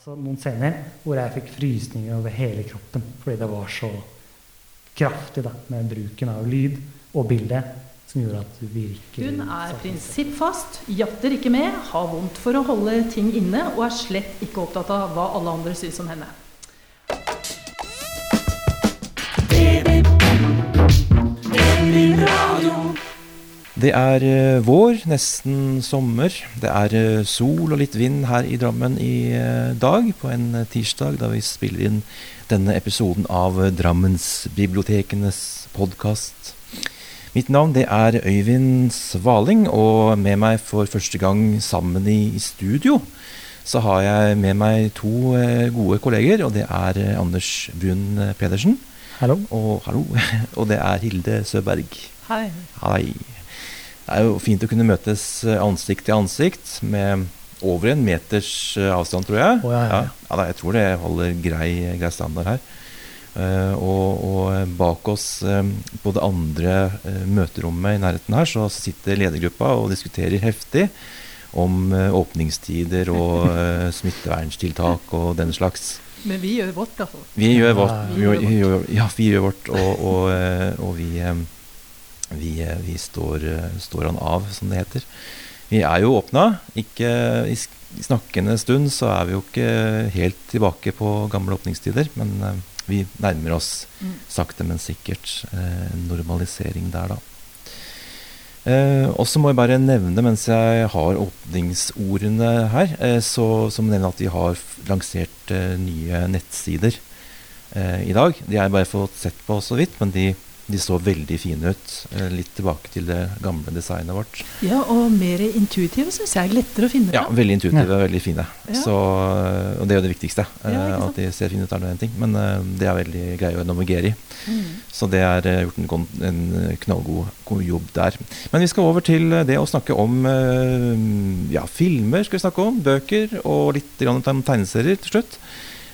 Altså noen scener hvor jeg fikk frysninger over hele kroppen fordi det var så kraftig da, med bruken av lyd og bilde som gjorde at du virkelig Hun er prinsippfast, jatter ikke med, har vondt for å holde ting inne og er slett ikke opptatt av hva alle andre syns om henne. Det er eh, vår, nesten sommer. Det er eh, sol og litt vind her i Drammen i eh, dag, på en tirsdag, da vi spiller inn denne episoden av Drammensbibliotekenes podkast. Mitt navn det er Øyvind Svaling, og med meg for første gang sammen i, i studio så har jeg med meg to gode kolleger, og det er Anders Brun Pedersen Hallo? og, hallo, og det er Hilde Søberg. Hei. Hei. Det er jo fint å kunne møtes eh, ansikt til ansikt med over en meters eh, avstand, tror jeg. Oh, ja, ja, ja. ja da, jeg tror det holder grei, grei standard her. Uh, og, og bak oss um, på det andre uh, møterommet i nærheten her, så sitter ledergruppa og diskuterer heftig om uh, åpningstider og smitteverntiltak og den slags. Men vi gjør vårt, altså. Vi gjør vårt. Ja, Vi gjør, vi gjør, ja, vi gjør vårt, og, og, og vi, eh, vi, eh, vi står, eh, står han av, som det heter. Vi er jo åpna. Ikke i snakkende stund så er vi jo ikke helt tilbake på gamle åpningstider, men eh, vi nærmer oss Mm. sakte, men sikkert en normalisering der, da. Eh, og så må jeg bare nevne, mens jeg har åpningsordene her, eh, så, så må jeg nevne at vi har lansert eh, nye nettsider eh, i dag. De jeg bare fått sett på så vidt, men de, de så veldig fine ut. Eh, litt tilbake til det gamle designet vårt. Ja, og mer intuitive syns jeg. Lettere å finne Ja, veldig intuitive, veldig fine. Ja. Så, og det er jo det viktigste. eh, Ja, at de ser fine ut, er nå én ting. Men uh, det er veldig greie å navigere i. Mm. Så det er eh, gjort en, en eh, knallgod god jobb der. Men vi skal over til eh, det å snakke om uh, ja, filmer, skal vi snakke om, bøker og litt grann om tegneserier til slutt.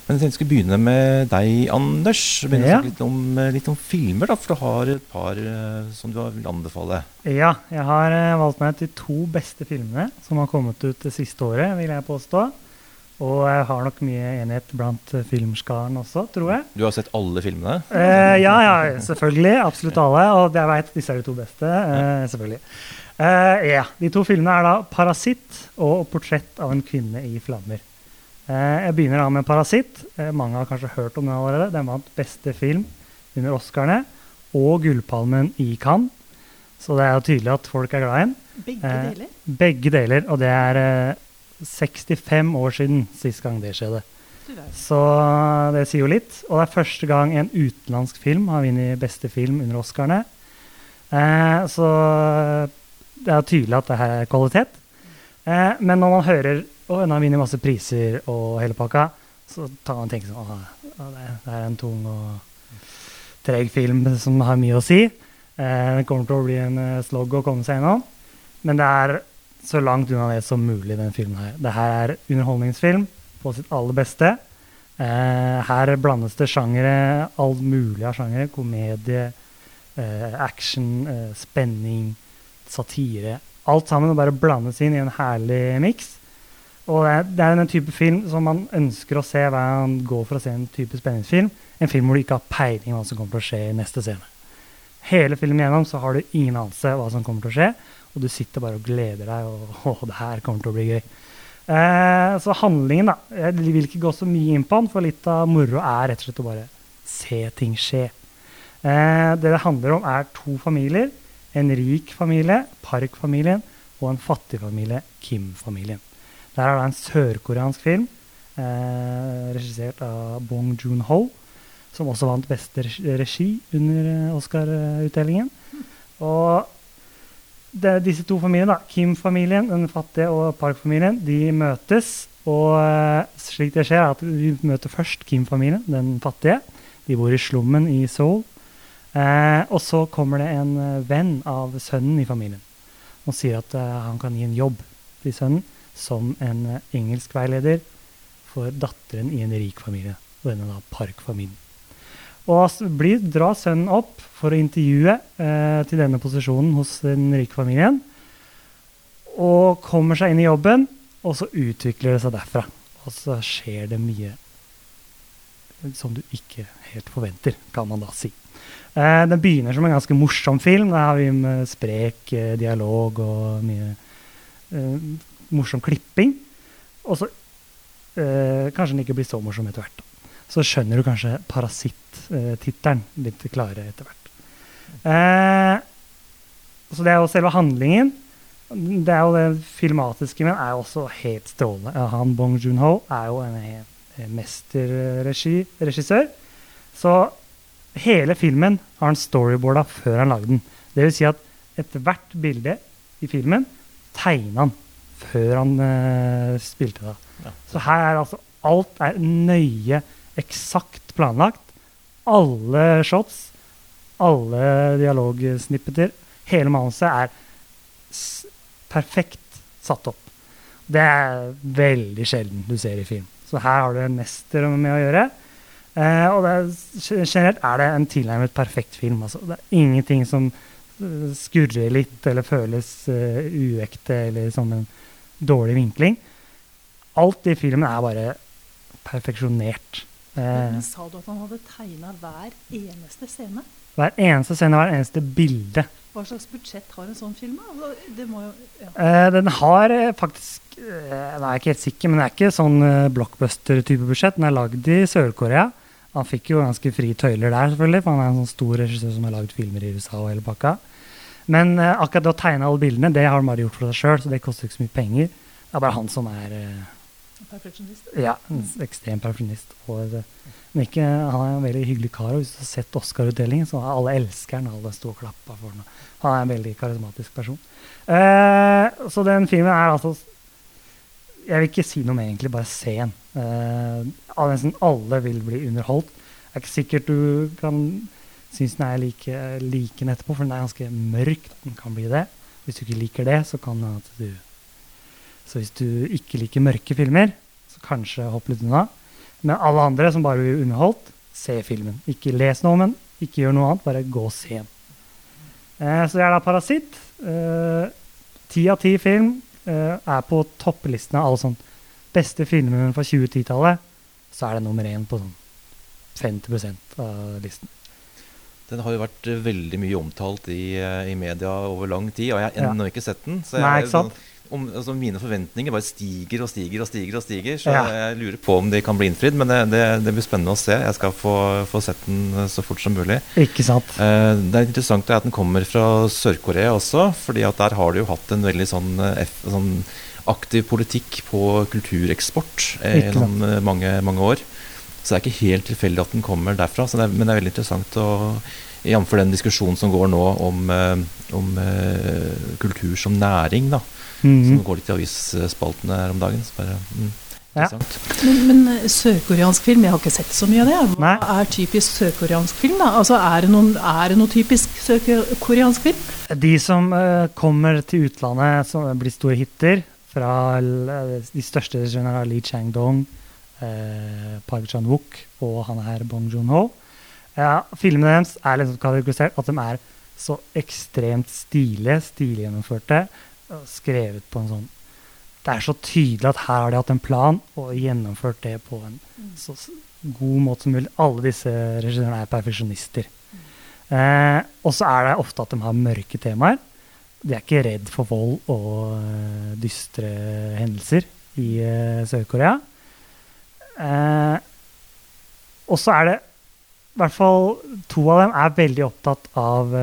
Men jeg skulle begynne med deg, Anders. Begynne Ja. litt om, eh, litt om filmer, da, for du har et par eh, som du vil anbefale. Ja, jeg har eh, valgt meg de to beste filmene som har kommet ut det siste året, vil jeg påstå. Og jeg har nok mye enighet blant filmskaren også, tror jeg. Du har sett alle filmene? Eh, ja, ja, selvfølgelig. Absolutt alle. Og jeg veit disse er de to beste. Eh, selvfølgelig. Eh, ja, De to filmene er da 'Parasitt' og 'Portrett av en kvinne i flammer'. Eh, jeg begynner da med 'Parasitt'. Eh, mange har kanskje hørt om den allerede. Den vant beste film under Oscarene og Gullpalmen i Cannes. Så det er jo tydelig at folk er glad i den. Begge Eh, deler. Begge deler. Og det er eh, 65 år siden sist gang det skjedde. Så det sier jo litt. Og det er første gang en utenlandsk film har vunnet beste film under Oscarene. Eh, så det er jo tydelig at det her er kvalitet. Eh, men når man hører å, den har vunnet masse priser og hele pakka, så tar man og tenker sånn Å, det, er en tung og treg film som har mye å si. Eh, det kommer til å bli en slogg slog å komme seg gjennom. Men det er så langt unna det som mulig, den filmen her. Det her er underholdningsfilm på sitt aller beste. Eh, her blandes det sjangere, all mulig av sjangere. Komedie, eh, action, eh, spenning, satire. Alt sammen bare blandes inn i en herlig miks. Og det er, en type film som man ønsker å se hver gang man går for å se en type spenningsfilm. En film hvor du ikke har peiling hva som kommer til å skje i neste scene. Hele filmen gjennom så har du ingen anelse hva som kommer til å skje, og du sitter bare og gleder deg, og å, det her kommer til å bli gøy. Eh, så handlingen, da. Jeg vil ikke gå så mye inn på den, for litt av moro er rett og slett å bare se ting skje. Eh, det det handler om, er to familier. En rik familie, Park-familien, og en fattig familie, Kim-familien. Det er da en sørkoreansk film, eh, regissert av Bong Joon-ho, som også vant beste regi- under eh, Oscar-utdelingen. Og det, disse to familiene, Kim-familien, den fattige, og Park-familien, de møtes. Og eh, slik det skjer, er at vi møter først Kim-familien, den fattige. De bor i slummen i Seoul. Eh, og så kommer det en eh, venn av sønnen i familien og sier at eh, han kan gi en jobb til sønnen som en engelskveileder engelsk veileder for datteren i en rik familie. Og denne da Park-familien. Og blir, drar sønnen opp for å intervjue eh, til denne posisjonen hos den rike familien. Og kommer seg inn i jobben, og så utvikler det seg derfra. og så skjer det mye som du ikke helt forventer, kan man da si. Eh, den begynner som en ganske morsom film. Der har vi med sprek eh, dialog og mye eh, morsom klipping. Og så eh, kanskje den ikke blir så morsom etter hvert. Så skjønner du kanskje Parasitt-tittelen litt klarere etter hvert. Eh, så det er jo selve handlingen. Det er jo det filmatiske, men er jo også helt strålende. Han Bong Joon-ho er jo en mesterregissør. Så hele filmen har han storyboarda før han lagde den. Det vil si at etter hvert bilde i filmen tegna han før han uh, spilte da. Ja. Så her er altså alt er nøye, eksakt planlagt. Alle shots, alle dialogsnippeter, hele manuset er perfekt satt opp. Det er veldig sjelden du ser i film. Så her har du en mester med å gjøre. Uh, og er, generelt er det en tilnærmet perfekt film. Altså. Det er ingenting som eh, skurrer litt eller føles uh, uekte eller som en dårlig vinkling. Alt i filmen er bare perfeksjonert. Men sa du at han hadde tegna hver eneste scene? Hver eneste scene, hver eneste bilde. Hva slags budsjett har en sånn film? Altså, jo, ja. eh, den har eh, faktisk eh, Jeg er ikke helt sikker, men det er ikke sånn eh, blockbuster-type budsjett. Den er lagd i Sør-Korea. Han fikk jo ganske frie tøyler der, selvfølgelig, for han er en sånn stor regissør som har lagd filmer i USA og hele pakka. Men uh, akkurat det å tegne alle bildene, det har han bare gjort for seg sjøl, så det koster ikke så mye penger. Det er bare han som er uh, Perfeksjonist? Ja, en ekstrem perfeksjonist. Og, men ikke, han er en veldig hyggelig kar. og Hvis du har sett Oscar-utdelingen, så har alle elsker han. Alle sto og klappa for ham. Han er en veldig karismatisk person. Uh, så den filmen er altså Jeg vil ikke si noe mer, egentlig. Bare se den. Uh, nesten alle vil bli underholdt. Det er ikke sikkert du kan synes den er like, like etterpå, for den er ganske mørk. Den kan bli det. Hvis du ikke liker det, så kan det at du Så hvis du ikke liker mørke filmer, så kanskje hopp litt unna. Men alle andre som bare blir underholdt, se filmen. Ikke les noe om den, ikke gjør noe annet, bare gå og se den. Eh, så det er da 'Parasitt'. Eh, av ti film eh, er på topplistene av alle sånn beste filmer fra 2010-tallet. Så er det nummer én på sånn 50 av listen. Den har jo vært veldig mye omtalt i, i media over lang tid, og jeg har ennå ja. ikke sett den. Så jeg, Nei, ikke sant? Sånn, om, altså mine forventninger bare stiger og stiger og stiger. og stiger, Så ja. jeg lurer på om de kan bli innfridd. Men det, det, det, blir spennende å se. Jeg skal få, få sett den eh, så fort som mulig. Ikke sant. Eh, det er interessant at den kommer fra Sør-Korea også. fordi at der har de jo hatt en veldig sånn, eh, sånn aktiv politikk på kultureksport eh, gjennom eh, mange, mange år. Så det er ikke helt tilfeldig at den kommer derfra. Det er, men det er veldig interessant å Jf. den diskusjonen som går nå om, om kultur som næring. da Mm Som går litt i avisspaltene her om dagen. Bare, mm, ja. Men, men eh, sørkoreansk film, jeg har ikke sett så mye av det. Hva Nei. er typisk sørkoreansk film? da? Altså, Er det noen, er det noe typisk sørkoreansk film? De som uh, kommer til utlandet, som blir store hiter fra uh, de største regissørene, Lee Chang-dong, uh, Park Chan-wook og han her Bong Joon-ho. Ja, filmene deres er liksom kategorisert at de er så ekstremt stilige, stilgjennomførte skrevet på en sånn Det er så tydelig at her har de hatt en plan og gjennomført det på en så god måte som mulig. Alle disse regissørene er perfeksjonister. Eh, og så er det ofte at de har mørke temaer. De er ikke redd for vold og uh, dystre hendelser i uh, Sør-Korea. Eh, og så er det i hvert fall to av dem er veldig opptatt av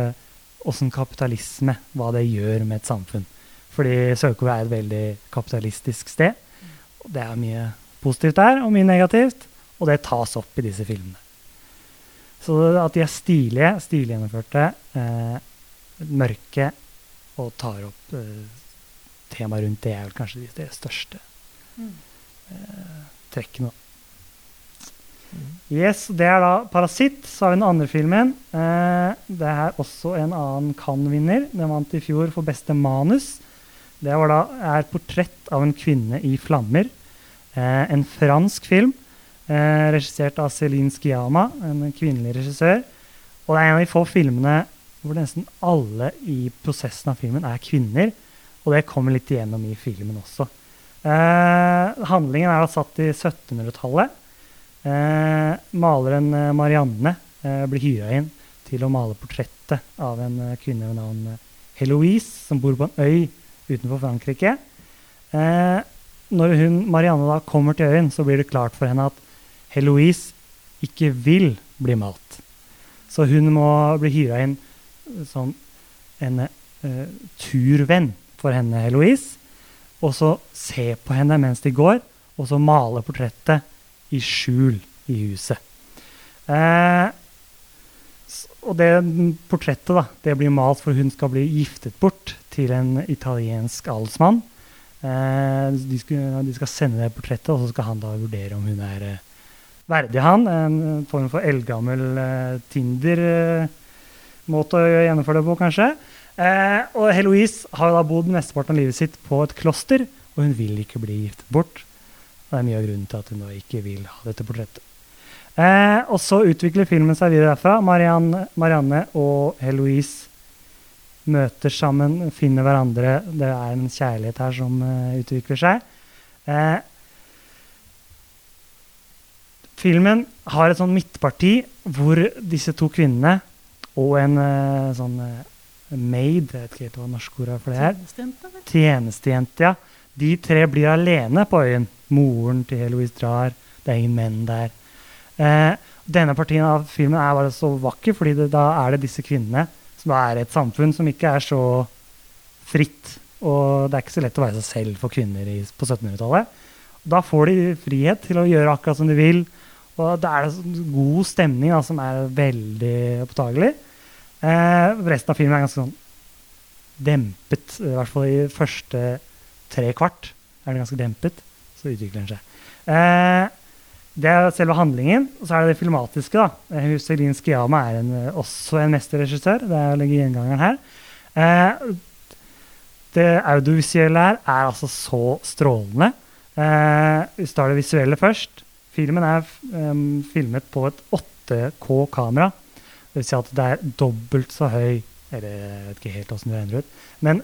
åssen eh, kapitalisme, hva det gjør med et samfunn. Fordi Sør-Korea er et veldig kapitalistisk sted. Og det er mye positivt der, og mye negativt. Og det tas opp i disse filmene. Så at de er stilige, stilig eh, mørke og tar opp eh, temaet rundt det, er vel kanskje de, største eh, trekkene. Yes, Det er da 'Parasitt'. Så har vi den andre filmen. Eh, det er også en annen Cannes-vinner. Den vant i fjor for beste manus. Det da, er 'Portrett av en kvinne i flammer'. Eh, en fransk film eh, regissert av Céline Sciama, en kvinnelig regissør. Og det er en av de få filmene hvor nesten alle i prosessen av filmen er kvinner. Og det kommer litt igjennom i filmen også. Eh, handlingen er da satt i 1700-tallet. Eh, maleren eh, Marianne eh, blir hyra inn til å male portrettet av en kvinne ved navn Heloise, som bor på en øy utenfor Frankrike. når hun, Marianne da kommer til øyen, så blir det klart for henne at Heloise ikke vil bli malt. Så hun må bli hyra inn som en turvenn for henne, Heloise og så se på henne mens de går, og så male portrettet i skjul i huset. Eh, og det portrettet da, det blir malt for hun skal bli giftet bort til en italiensk adelsmann. Eh, de, de, skal sende det portrettet, og så skal han da vurdere om hun er eh, verdig han. En form for eldgammel eh, Tinder-måte å gjennomføre det på, kanskje. Eh, og Heloise har da bodd mesteparten av livet sitt på et kloster, og hun vil ikke bli giftet bort. Og det er mye av grunnen til at hun da ikke vil ha dette portrettet. Eh, og så utvikler filmen seg videre derfra. Marianne, Marianne og Heloise møter sammen, finner hverandre. Det er en kjærlighet her som uh, utvikler seg. Eh, filmen har et sånn midtparti hvor disse to kvinnene og en uh, sånn uh, maid, jeg vet ikke helt hva norsk ord er for det her. Tjenestejente, Tjenestejente, ja. De tre blir alene på øyen. Moren til Heloise drar, det er ingen menn der. Eh, denne partien av filmen er bare så vakker, fordi det, da er det disse kvinnene som er et samfunn som ikke er så fritt. Og det er ikke så lett å være seg selv for kvinner i, på 1700-tallet. Da får de frihet til å gjøre akkurat som de vil. Og da er det sånn god stemning da, som er veldig opptagelig Eh, resten av filmen er ganske sånn dempet. I hvert fall i første tre kvart er det ganske dempet. Så utvikler den seg. Eh, det er selve handlingen. Og så er det det filmatiske. da. Eh, Hussein Skiama er en, eh, også en mesterregissør. Det er gjengangeren her. Eh, det audiovisuelle her er altså så strålende. Eh, vi tar det visuelle først. Filmen er um, filmet på et 8K-kamera. Det vil si at det er dobbelt så høy Eller jeg vet ikke helt åssen det regner ut. Men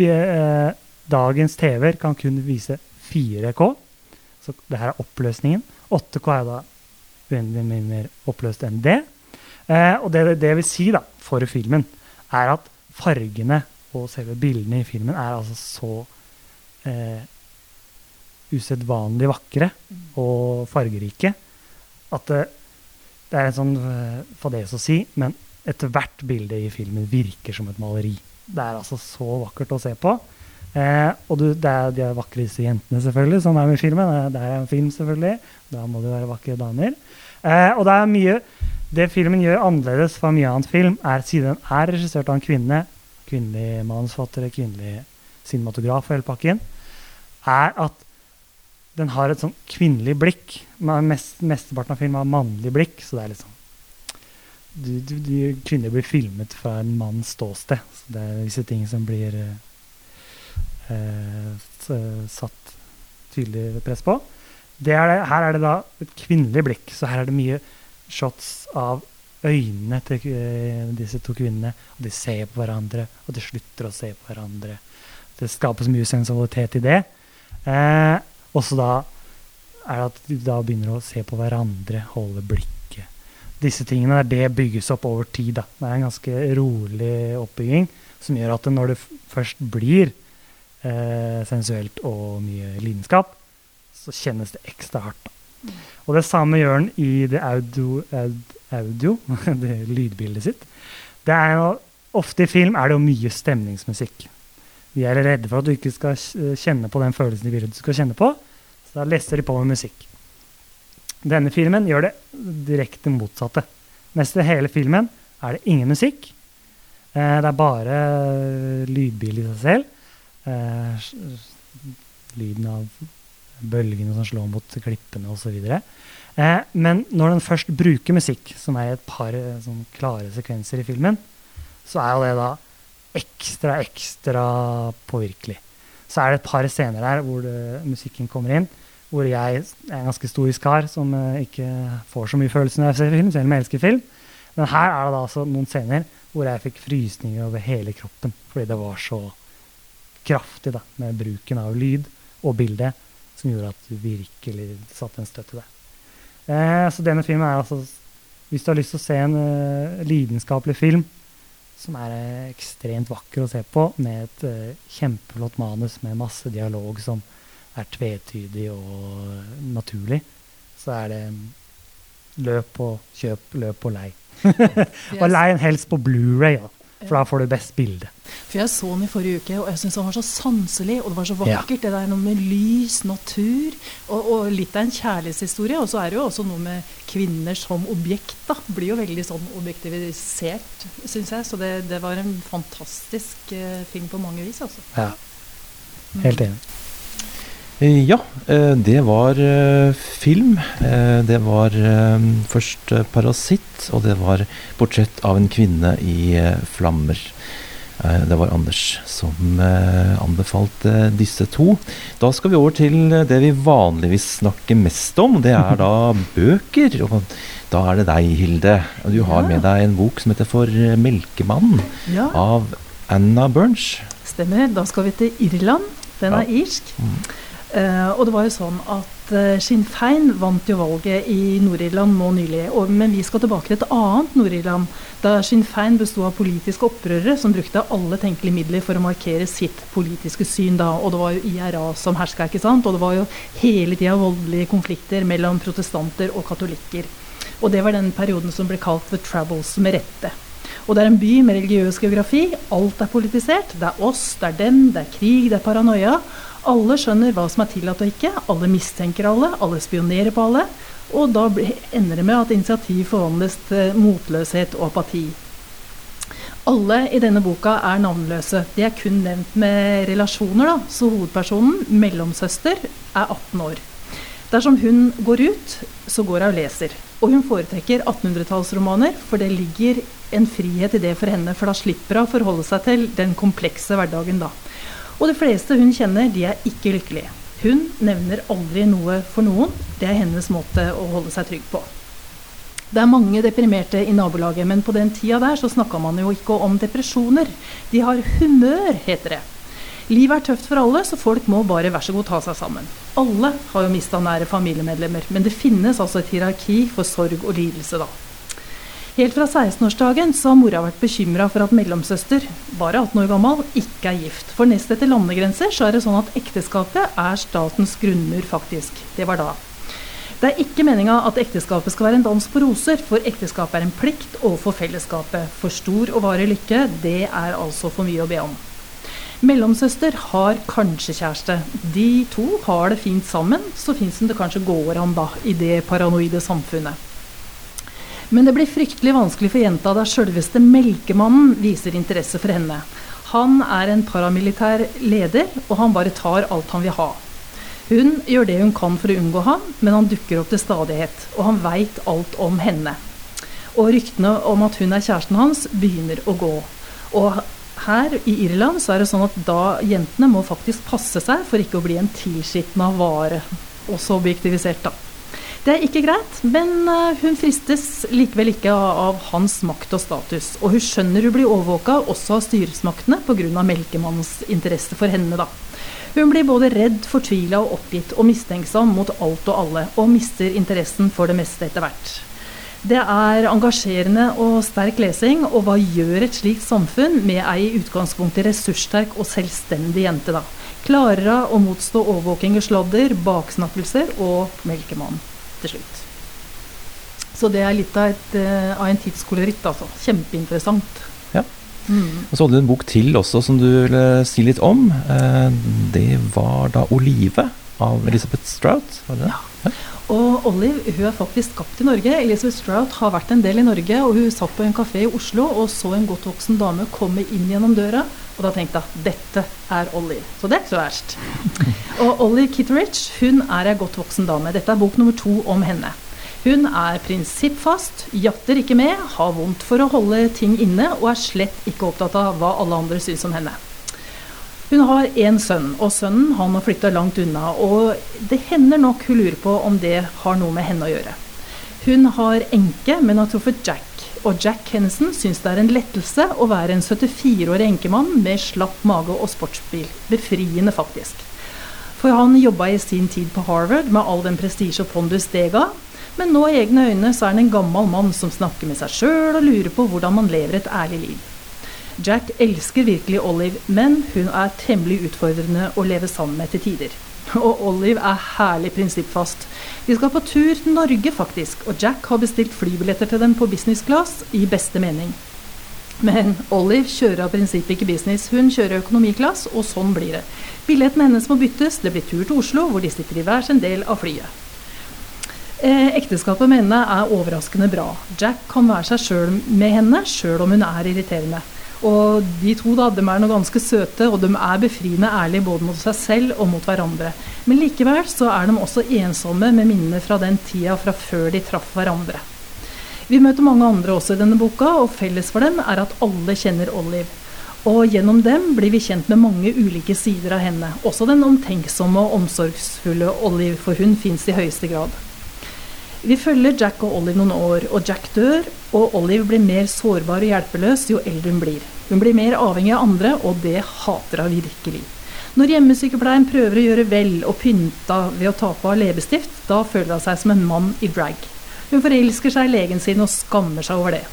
eh, dagens TV-er kan kun vise 4K. Så det her er oppløsningen. 8K er da uendelig mye mer oppløst enn det. Eh, og det det vil si da, for filmen, er at fargene og selve bildene i filmen er altså så eh, usedvanlig vakre og fargerike at det, det er en sånn eh, fadese å si, men ethvert bilde i filmen virker som et maleri. Det er altså så vakkert å se på. Eh, og du, det er de vakreste jentene selvfølgelig som er med i filmen. Det er en film, selvfølgelig. Da må det være vakre damer. Eh, og det er mye Det filmen gjør annerledes fra mye annet film, er siden den er regissert av en kvinne, kvinnelig manusforfatter, kvinnelig cinematograf og hele pakken, er at den har et sånn kvinnelig blikk. Mest, mesteparten av filmen har mannlig blikk. Så det er liksom du, du, du, Kvinner blir filmet fra en manns ståsted. Så det er visse ting som blir uh, satt tydelig press på. Er det, her er det da et kvinnelig blikk, så her er det mye shots av øynene til uh, disse to kvinnene. Og de ser på hverandre, og de slutter å se på hverandre. Det skapes mye sensualitet i det. Eh, også da er det at de da begynner å se på hverandre, holde blikket. Disse tingene der, det bygges opp over tid. Da. Det er en ganske rolig oppbygging som gjør at når det først blir eh, sensuelt og mye lidenskap, så kjennes det ekstra hardt. Og det samme gjør den i det audio, audio det lydbildet sitt. Det er jo, ofte i film er det jo mye stemningsmusikk. Vi er redde for at du ikke skal kjenne på den følelsen de vil du skal kjenne på. Så da leser de på med musikk. Denne filmen gjør det direkte motsatte. Nesten hele filmen er det ingen musikk. Eh, det er bare lydbildet i seg selv. Eh, lyden av bølgene som slår mot klippene osv. Eh, men når den først bruker musikk, som er et par sånn, klare sekvenser i filmen, så er jo det da ekstra, ekstra påvirkelig. Så er det et par scener der hvor det, musikken kommer inn, hvor jeg er en ganske stor kar som eh, ikke får så mye følelser når jeg ser film, selv om jeg elsker film. Men her er det da altså noen scener hvor jeg fikk frysninger over hele kroppen fordi det var så kraftig da, med bruken av lyd og bilde som gjorde at du virkelig satte en støtt i det. Eh, så denne filmen er altså Hvis du har lyst til å se en uh, lidenskapelig film som er uh, ekstremt vakker å se på, med et uh, kjempeflott manus med masse dialog som er tvetydig og naturlig, så er det løp og kjøp, løp og lei. og lei en helst på Blu-ray. Ja. For da får du best bilde. For Jeg så den i forrige uke, og jeg syns den var så sanselig. Og det var så vakkert. Ja. Det der noe med lys, natur, og, og, litt av en kjærlighetshistorie. Og så er det jo også noe med kvinner som objekt. da, Blir jo veldig sånn objektivisert, syns jeg. Så det, det, var en fantastisk uh, film på mange vis, altså. Ja. Helt enig. Eh, ja, eh, det var eh, film. Det var først 'Parasitt', og det var 'Portrett av en kvinne i flammer'. Det var Anders som anbefalte disse to. Da skal vi over til det vi vanligvis snakker mest om. Det er da bøker. Og da er det deg, Hilde. Du har med deg en bok som heter 'For melkemannen' ja. av Anna Burns. Stemmer. Da skal vi til Irland. Den er irsk. Mm. Uh, og det var jo sånn at uh, Sinn Fein vant jo valget i Nord-Irland nå nylig. Og, men vi skal tilbake til et annet Nord-Irland, da Sinn Fein besto av politiske opprørere som brukte alle tenkelige midler for å markere sitt politiske syn. da, Og det var jo IRA som herska, ikke sant? Og det var jo hele tida voldelige konflikter mellom protestanter og katolikker. Og det var den perioden som ble kalt The Troubles, med rette. Og det er en by med religiøs geografi. Alt er politisert. Det er oss, det er dem, det er krig, det er paranoia. Alle skjønner hva som er tillatt og ikke. Alle mistenker alle. Alle spionerer på alle. Og da ender det med at initiativ forvandles til motløshet og apati. Alle i denne boka er navnløse. De er kun nevnt med relasjoner. da, Så hovedpersonen, mellomsøster, er 18 år. Dersom hun går ut, så går hun og leser. Og hun foretrekker 1800-tallsromaner, for det ligger en frihet i det for henne. For da slipper hun å forholde seg til den komplekse hverdagen da. Og de fleste hun kjenner, de er ikke lykkelige. Hun nevner aldri noe for noen. Det er hennes måte å holde seg trygg på. Det er mange deprimerte i nabolaget, men på den tida der så snakka man jo ikke om depresjoner. De har humør, heter det. Livet er tøft for alle, så folk må bare vær så god ta seg sammen. Alle har jo mista nære familiemedlemmer, men det finnes altså et hierarki for sorg og lidelse, da. Helt fra 16-årsdagen så har mora vært bekymra for at mellomsøster, bare 18 år gammel, ikke er gift. For nest etter landegrenser så er det sånn at ekteskapet er statens grunnmur, faktisk. Det var da. Det er ikke meninga at ekteskapet skal være en dans på roser, for ekteskapet er en plikt overfor fellesskapet. For stor og varig lykke, det er altså for mye å be om. Mellomsøster har kanskje kjæreste. De to har det fint sammen, så fins det kanskje går an da, i det paranoide samfunnet. Men det blir fryktelig vanskelig for jenta da sjølveste Melkemannen viser interesse for henne. Han er en paramilitær leder, og han bare tar alt han vil ha. Hun gjør det hun kan for å unngå ham, men han dukker opp til stadighet. Og han veit alt om henne. Og ryktene om at hun er kjæresten hans, begynner å gå. Og her i Irland så er det sånn at da jentene må faktisk passe seg for ikke å bli en tilskitna vare. Også objektivisert, da. Det er ikke greit, men eh, hun fristes likevel ikke av, hans makt og status. Og hun skjønner hun blir overvåka også av styresmaktene pga. melkemannens interesse for henne. da. Hun blir både redd, fortvila og oppgitt og mistenksom mot alt og alle, og mister interessen for det meste etter hvert. Det er engasjerende og sterk lesing, og hva gjør et slikt samfunn med ei i utgangspunktet ressurssterk og selvstendig jente, da? Klarer hun å motstå overvåking og sladder, baksnakkelser og melkemann? Til slutt. Så det er litt av, et, uh, av en tidskoloritt, altså. Kjempeinteressant. Ja. Mm. Og så hadde du en bok til også som du ville si litt om. Uh, det var da 'Olive' av Elisabeth Strout? Var det ja. ja. Og Olive hun er faktisk skapt i Norge. Elisabeth Strout har vært en del i Norge. og Hun satt på en kafé i Oslo og så en godt voksen dame komme inn gjennom døra. Og da tenkte jeg dette er Ollie. Så det er ikke så verst. Og Ollie Kitteridge hun er ei godt voksen dame. Dette er bok nummer to om henne. Hun er prinsippfast, jatter ikke med, har vondt for å holde ting inne og er slett ikke opptatt av hva alle andre syns om henne. Hun har én sønn, og sønnen han har flytta langt unna. Og det hender nok hun lurer på om det har noe med henne å gjøre. Hun har enke, men har truffet Jack og Jack Hennison syns det er en lettelse å være en 74-årig enkemann med slapp mage og sportsbil. Befriende, faktisk. For han jobba i sin tid på Harvard med all den prestisje og pondus det ga. Men nå i egne øyne så er han en gammel mann som snakker med seg sjøl og lurer på hvordan man lever et ærlig liv. Jack elsker virkelig Olive, men hun er temmelig utfordrende å leve sammen med til tider. Og Olive er herlig prinsippfast. De skal på tur til Norge, faktisk, og Jack har bestilt flybilletter til dem på business class i beste mening. Men Olive kjører av prinsippet ikke business, hun kjører økonomiklass, og sånn blir det. Billetten hennes må byttes, det blir tur til Oslo, hvor de sitter i hver sin del av flyet. Eh, ekteskapet med henne er overraskende bra. Jack kan være seg sjøl med henne, sjøl om hun er irriterende. Og de to da, de er noe ganske søte, og de er befriende ærlige både mot seg selv og mot hverandre. Men likevel så er de også ensomme med minnene fra den tida fra før de traff hverandre. Vi møter mange andre også i denne boka, og felles for dem er at alle kjenner Olive. Og gjennom dem blir vi kjent med mange ulike sider av henne. Også den omtenksomme og omsorgsfulle Olive, for hun fins i høyeste grad. Vi følger Jack og Olive noen år, og Jack dør, og Olive blir mer sårbar og hjelpeløs jo eldre hun blir. Hun blir mer avhengig av andre, og det hater hun virkelig. Når hjemmesykepleien prøver å gjøre vel og pynta ved å ta på av leppestift, da føler hun seg som en mann i drag. Hun forelsker seg i legen sin og skammer seg over det.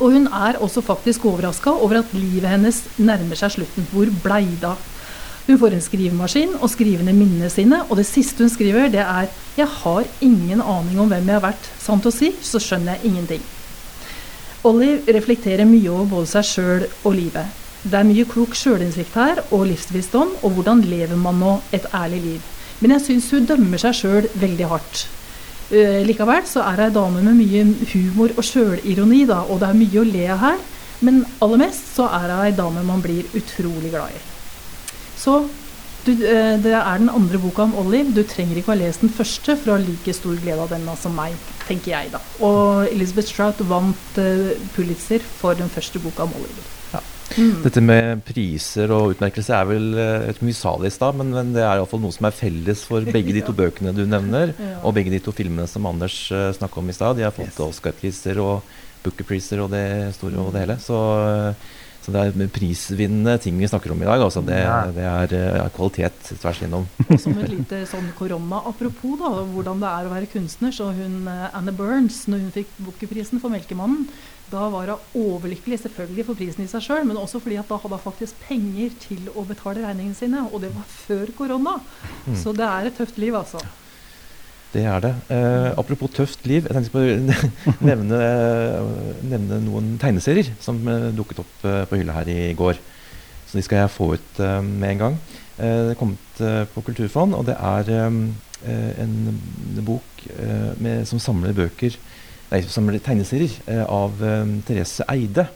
Og hun er også faktisk overraska over at livet hennes nærmer seg slutten. Hvor blei det av? Hun får en skrivemaskin og skriver ned minnene sine, og det siste hun skriver, det er 'Jeg har ingen aning om hvem jeg har vært. Sant å si, så skjønner jeg ingenting'. Olive reflekterer mye over både seg sjøl og livet. Det er mye klok sjølinnsikt her, og livsvisdom, og hvordan lever man nå et ærlig liv. Men jeg syns hun dømmer seg sjøl veldig hardt. Uh, likevel så er det ei dame med mye humor og sjølironi, da, og det er mye å le av her. Men aller mest så er hun ei dame man blir utrolig glad i. Så du, uh, det er den andre boka om Olive. Du trenger ikke å ha lest den første for å ha like stor glede av den som meg, tenker jeg, da. Og Elizabeth Strout vant uh, Pulitzer for den første boka om Olive. Mm. Dette med priser og utmerkelser er vel et mye i stad, men, men, det er iallfall noe som er felles for begge de to bøkene du nevner, ja. og begge de to filmene som Anders uh, snakka om i stad. De har fått yes. Oscar-priser og Booker-priser og det store og det hele. Så, så det er prisvinnende ting vi snakker om i dag. Altså. Det, det er ja, kvalitet tvers igjennom. Som et lite sånn korona apropos da, hvordan det er å være kunstner, så hun uh, Anne Burns, når hun fikk Booker-prisen for 'Melkemannen', da var hun overlykkelig, selvfølgelig for prisen i seg sjøl, men også fordi at da hadde hun faktisk penger til å betale regningene sine. Og det var før korona. Mm. Så det er et tøft liv, altså. Det er det. Eh, apropos tøft liv, jeg tenkte på å nevne, nevne, noen tegneserier som eh, dukket opp eh, på hylla her i går. Så de skal jeg få ut uh, med en gang. Eh, det er kommet uh, på Kulturfond, og det er en bok med, som samler bøker nei, som tegneserier eh, av um, Therese Eide.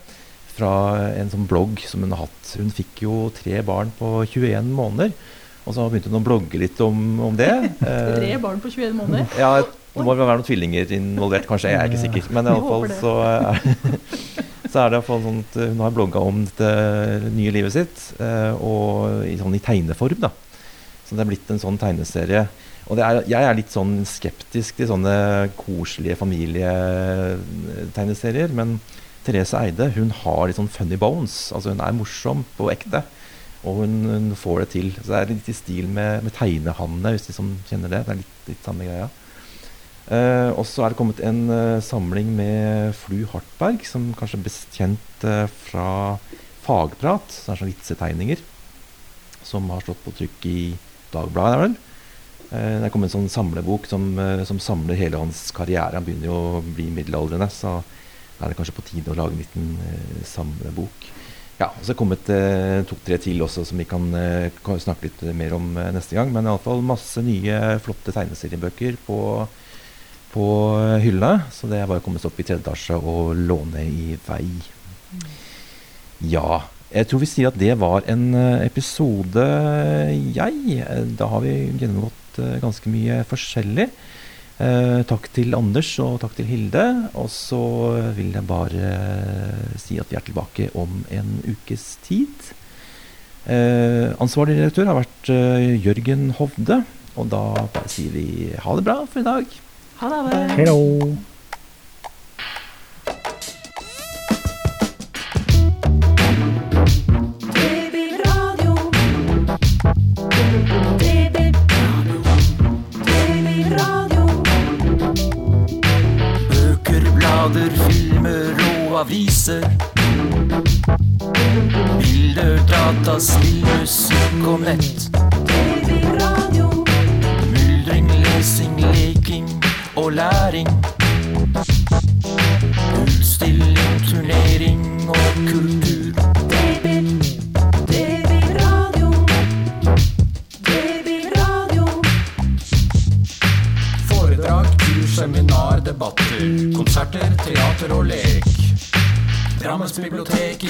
Fra en sånn blogg som hun har hatt. Hun fikk jo tre barn på 21 måneder. Og så begynte hun å blogge litt om, om det. tre eh, barn på 21 måneder? Ja, det må være noen tvillinger involvert, kanskje. Jeg er ikke sikker. Men i alle fall så, så er det iallfall sånn at hun har blogga om dette nye livet sitt. Og i, sånn i tegneform, da. Så det er blitt en sånn tegneserie og er, jeg er litt sånn skeptisk til sånne koselige familietegneserier. Men Therese Eide hun har litt sånn funny bones. Altså Hun er morsom på ekte. Og hun, hun får det til. Så det er litt i stil med, med Tegnehanne, hvis de som kjenner det. Det er litt, litt samme greia. Uh, og så er det kommet en uh, samling med Flu Hartberg, som kanskje er best kjent uh, fra Fagprat. Det er sånne vitsetegninger. Som har stått på trykk i Dagbladet, er vel. Eh, det er kommet en sånn samlebok som, eh, som, samler hele hans karriere. Han begynner jo å bli middelaldrende, så er det kanskje på tide å lage en liten uh, samlebok. Ja, og så er det kommet eh, to-tre til også som vi kan eh, snakke litt mer om neste gang. Men iallfall masse nye, flotte tegneseriebøker på, på hyllene. Så det er bare å komme seg opp i tredje etasje og låne i vei. Ja. Jeg tror vi sier at det var en episode, jeg. Da har vi gjennomgått ganske mye forskjellig. Uh, takk til Anders og takk til Hilde. Og så vil jeg bare uh, si at vi er tilbake om en ukes tid. ansvarlig direktør har vært Jørgen Hovde. Og da bare sier vi ha det bra for i dag. Ha det. Hello. Aviser. Bilder, data, spill, musikk og nett. Brabants bibliotek